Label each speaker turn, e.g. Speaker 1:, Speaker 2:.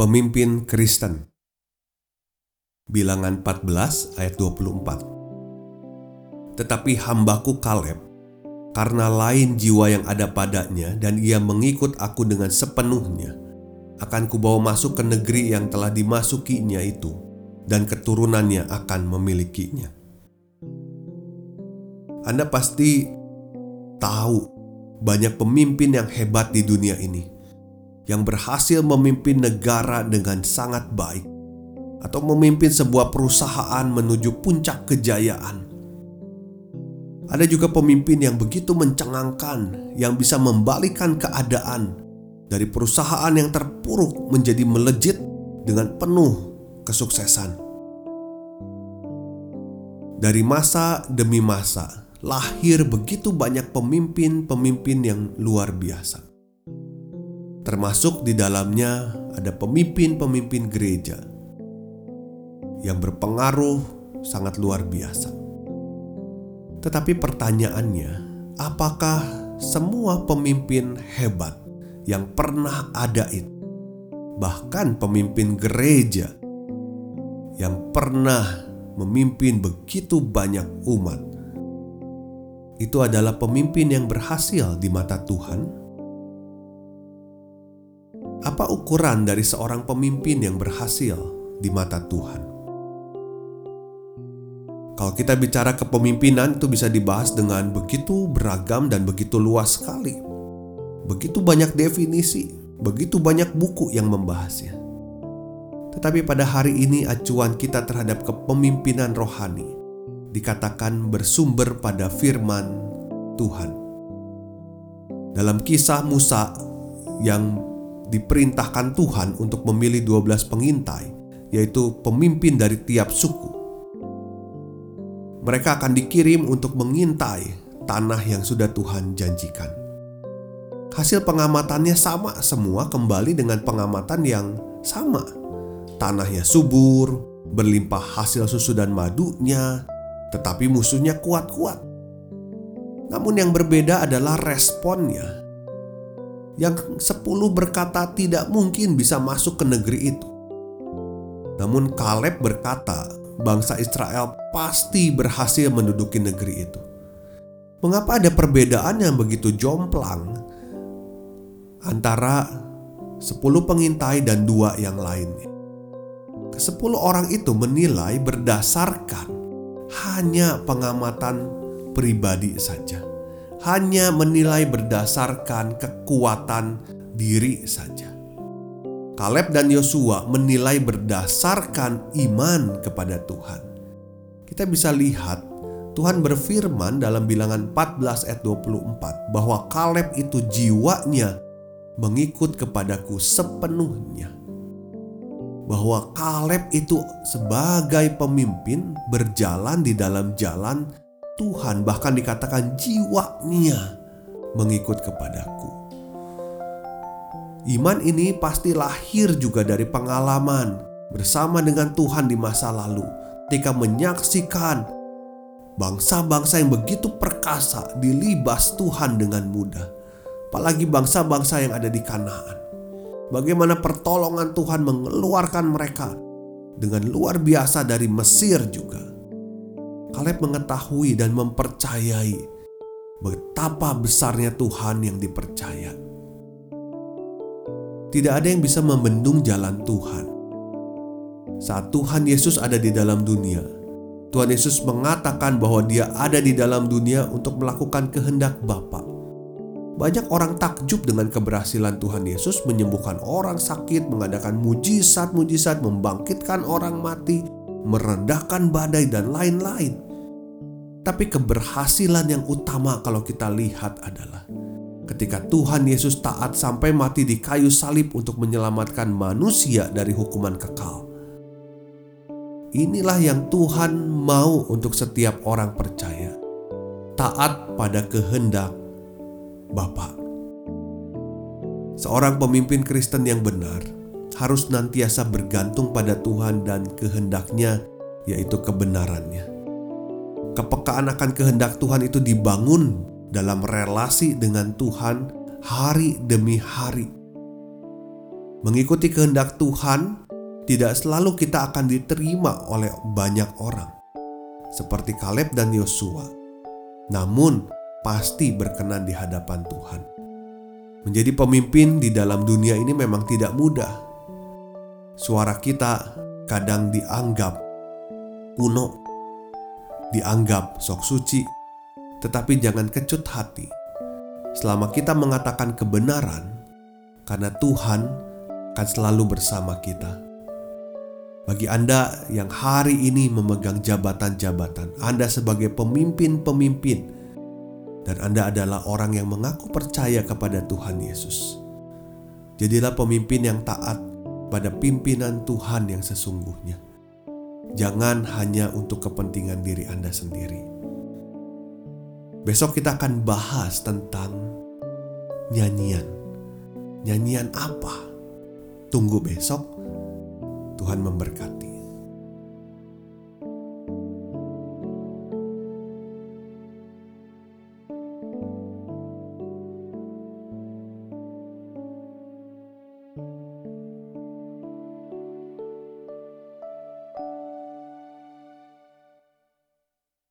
Speaker 1: Pemimpin Kristen. Bilangan 14 ayat 24 Tetapi hambaku Kaleb karena lain jiwa yang ada padanya dan ia mengikut aku dengan sepenuhnya akan kubawa masuk ke negeri yang telah dimasukinya itu dan keturunannya akan memilikinya. Anda pasti tahu banyak pemimpin yang hebat di dunia ini yang berhasil memimpin negara dengan sangat baik, atau memimpin sebuah perusahaan menuju puncak kejayaan. Ada juga pemimpin yang begitu mencengangkan, yang bisa membalikan keadaan dari perusahaan yang terpuruk menjadi melejit dengan penuh kesuksesan. Dari masa demi masa, lahir begitu banyak pemimpin-pemimpin yang luar biasa termasuk di dalamnya ada pemimpin-pemimpin gereja yang berpengaruh sangat luar biasa. Tetapi pertanyaannya, apakah semua pemimpin hebat yang pernah ada itu, bahkan pemimpin gereja yang pernah memimpin begitu banyak umat, itu adalah pemimpin yang berhasil di mata Tuhan? Apa ukuran dari seorang pemimpin yang berhasil di mata Tuhan? Kalau kita bicara kepemimpinan itu bisa dibahas dengan begitu beragam dan begitu luas sekali. Begitu banyak definisi, begitu banyak buku yang membahasnya. Tetapi pada hari ini acuan kita terhadap kepemimpinan rohani dikatakan bersumber pada firman Tuhan. Dalam kisah Musa yang diperintahkan Tuhan untuk memilih 12 pengintai, yaitu pemimpin dari tiap suku. Mereka akan dikirim untuk mengintai tanah yang sudah Tuhan janjikan. Hasil pengamatannya sama semua kembali dengan pengamatan yang sama. Tanahnya subur, berlimpah hasil susu dan madunya, tetapi musuhnya kuat-kuat. Namun yang berbeda adalah responnya yang sepuluh berkata tidak mungkin bisa masuk ke negeri itu. Namun Kaleb berkata, bangsa Israel pasti berhasil menduduki negeri itu. Mengapa ada perbedaan yang begitu jomplang antara sepuluh pengintai dan dua yang lainnya? Kesepuluh orang itu menilai berdasarkan hanya pengamatan pribadi saja hanya menilai berdasarkan kekuatan diri saja. Kaleb dan Yosua menilai berdasarkan iman kepada Tuhan. Kita bisa lihat Tuhan berfirman dalam bilangan 14 ayat 24 bahwa Kaleb itu jiwanya mengikut kepadaku sepenuhnya. Bahwa Kaleb itu sebagai pemimpin berjalan di dalam jalan Tuhan bahkan dikatakan jiwanya mengikut kepadaku. Iman ini pasti lahir juga dari pengalaman bersama dengan Tuhan di masa lalu, ketika menyaksikan bangsa-bangsa yang begitu perkasa dilibas Tuhan dengan mudah, apalagi bangsa-bangsa yang ada di Kanaan. Bagaimana pertolongan Tuhan mengeluarkan mereka dengan luar biasa dari Mesir juga. Kaleb mengetahui dan mempercayai betapa besarnya Tuhan yang dipercaya. Tidak ada yang bisa membendung jalan Tuhan. Saat Tuhan Yesus ada di dalam dunia, Tuhan Yesus mengatakan bahwa Dia ada di dalam dunia untuk melakukan kehendak Bapa. Banyak orang takjub dengan keberhasilan Tuhan Yesus menyembuhkan orang sakit, mengadakan mujizat-mujizat, membangkitkan orang mati, meredahkan badai, dan lain-lain. Tapi keberhasilan yang utama kalau kita lihat adalah ketika Tuhan Yesus taat sampai mati di kayu salib untuk menyelamatkan manusia dari hukuman kekal. Inilah yang Tuhan mau untuk setiap orang percaya. Taat pada kehendak Bapa. Seorang pemimpin Kristen yang benar harus nantiasa bergantung pada Tuhan dan kehendaknya, yaitu kebenarannya kepekaan akan kehendak Tuhan itu dibangun dalam relasi dengan Tuhan hari demi hari. Mengikuti kehendak Tuhan tidak selalu kita akan diterima oleh banyak orang, seperti Kaleb dan Yosua, namun pasti berkenan di hadapan Tuhan. Menjadi pemimpin di dalam dunia ini memang tidak mudah. Suara kita kadang dianggap kuno dianggap sok suci, tetapi jangan kecut hati. Selama kita mengatakan kebenaran, karena Tuhan akan selalu bersama kita. Bagi Anda yang hari ini memegang jabatan-jabatan, Anda sebagai pemimpin-pemimpin, dan Anda adalah orang yang mengaku percaya kepada Tuhan Yesus. Jadilah pemimpin yang taat pada pimpinan Tuhan yang sesungguhnya Jangan hanya untuk kepentingan diri Anda sendiri. Besok kita akan bahas tentang nyanyian. Nyanyian apa? Tunggu besok. Tuhan memberkati.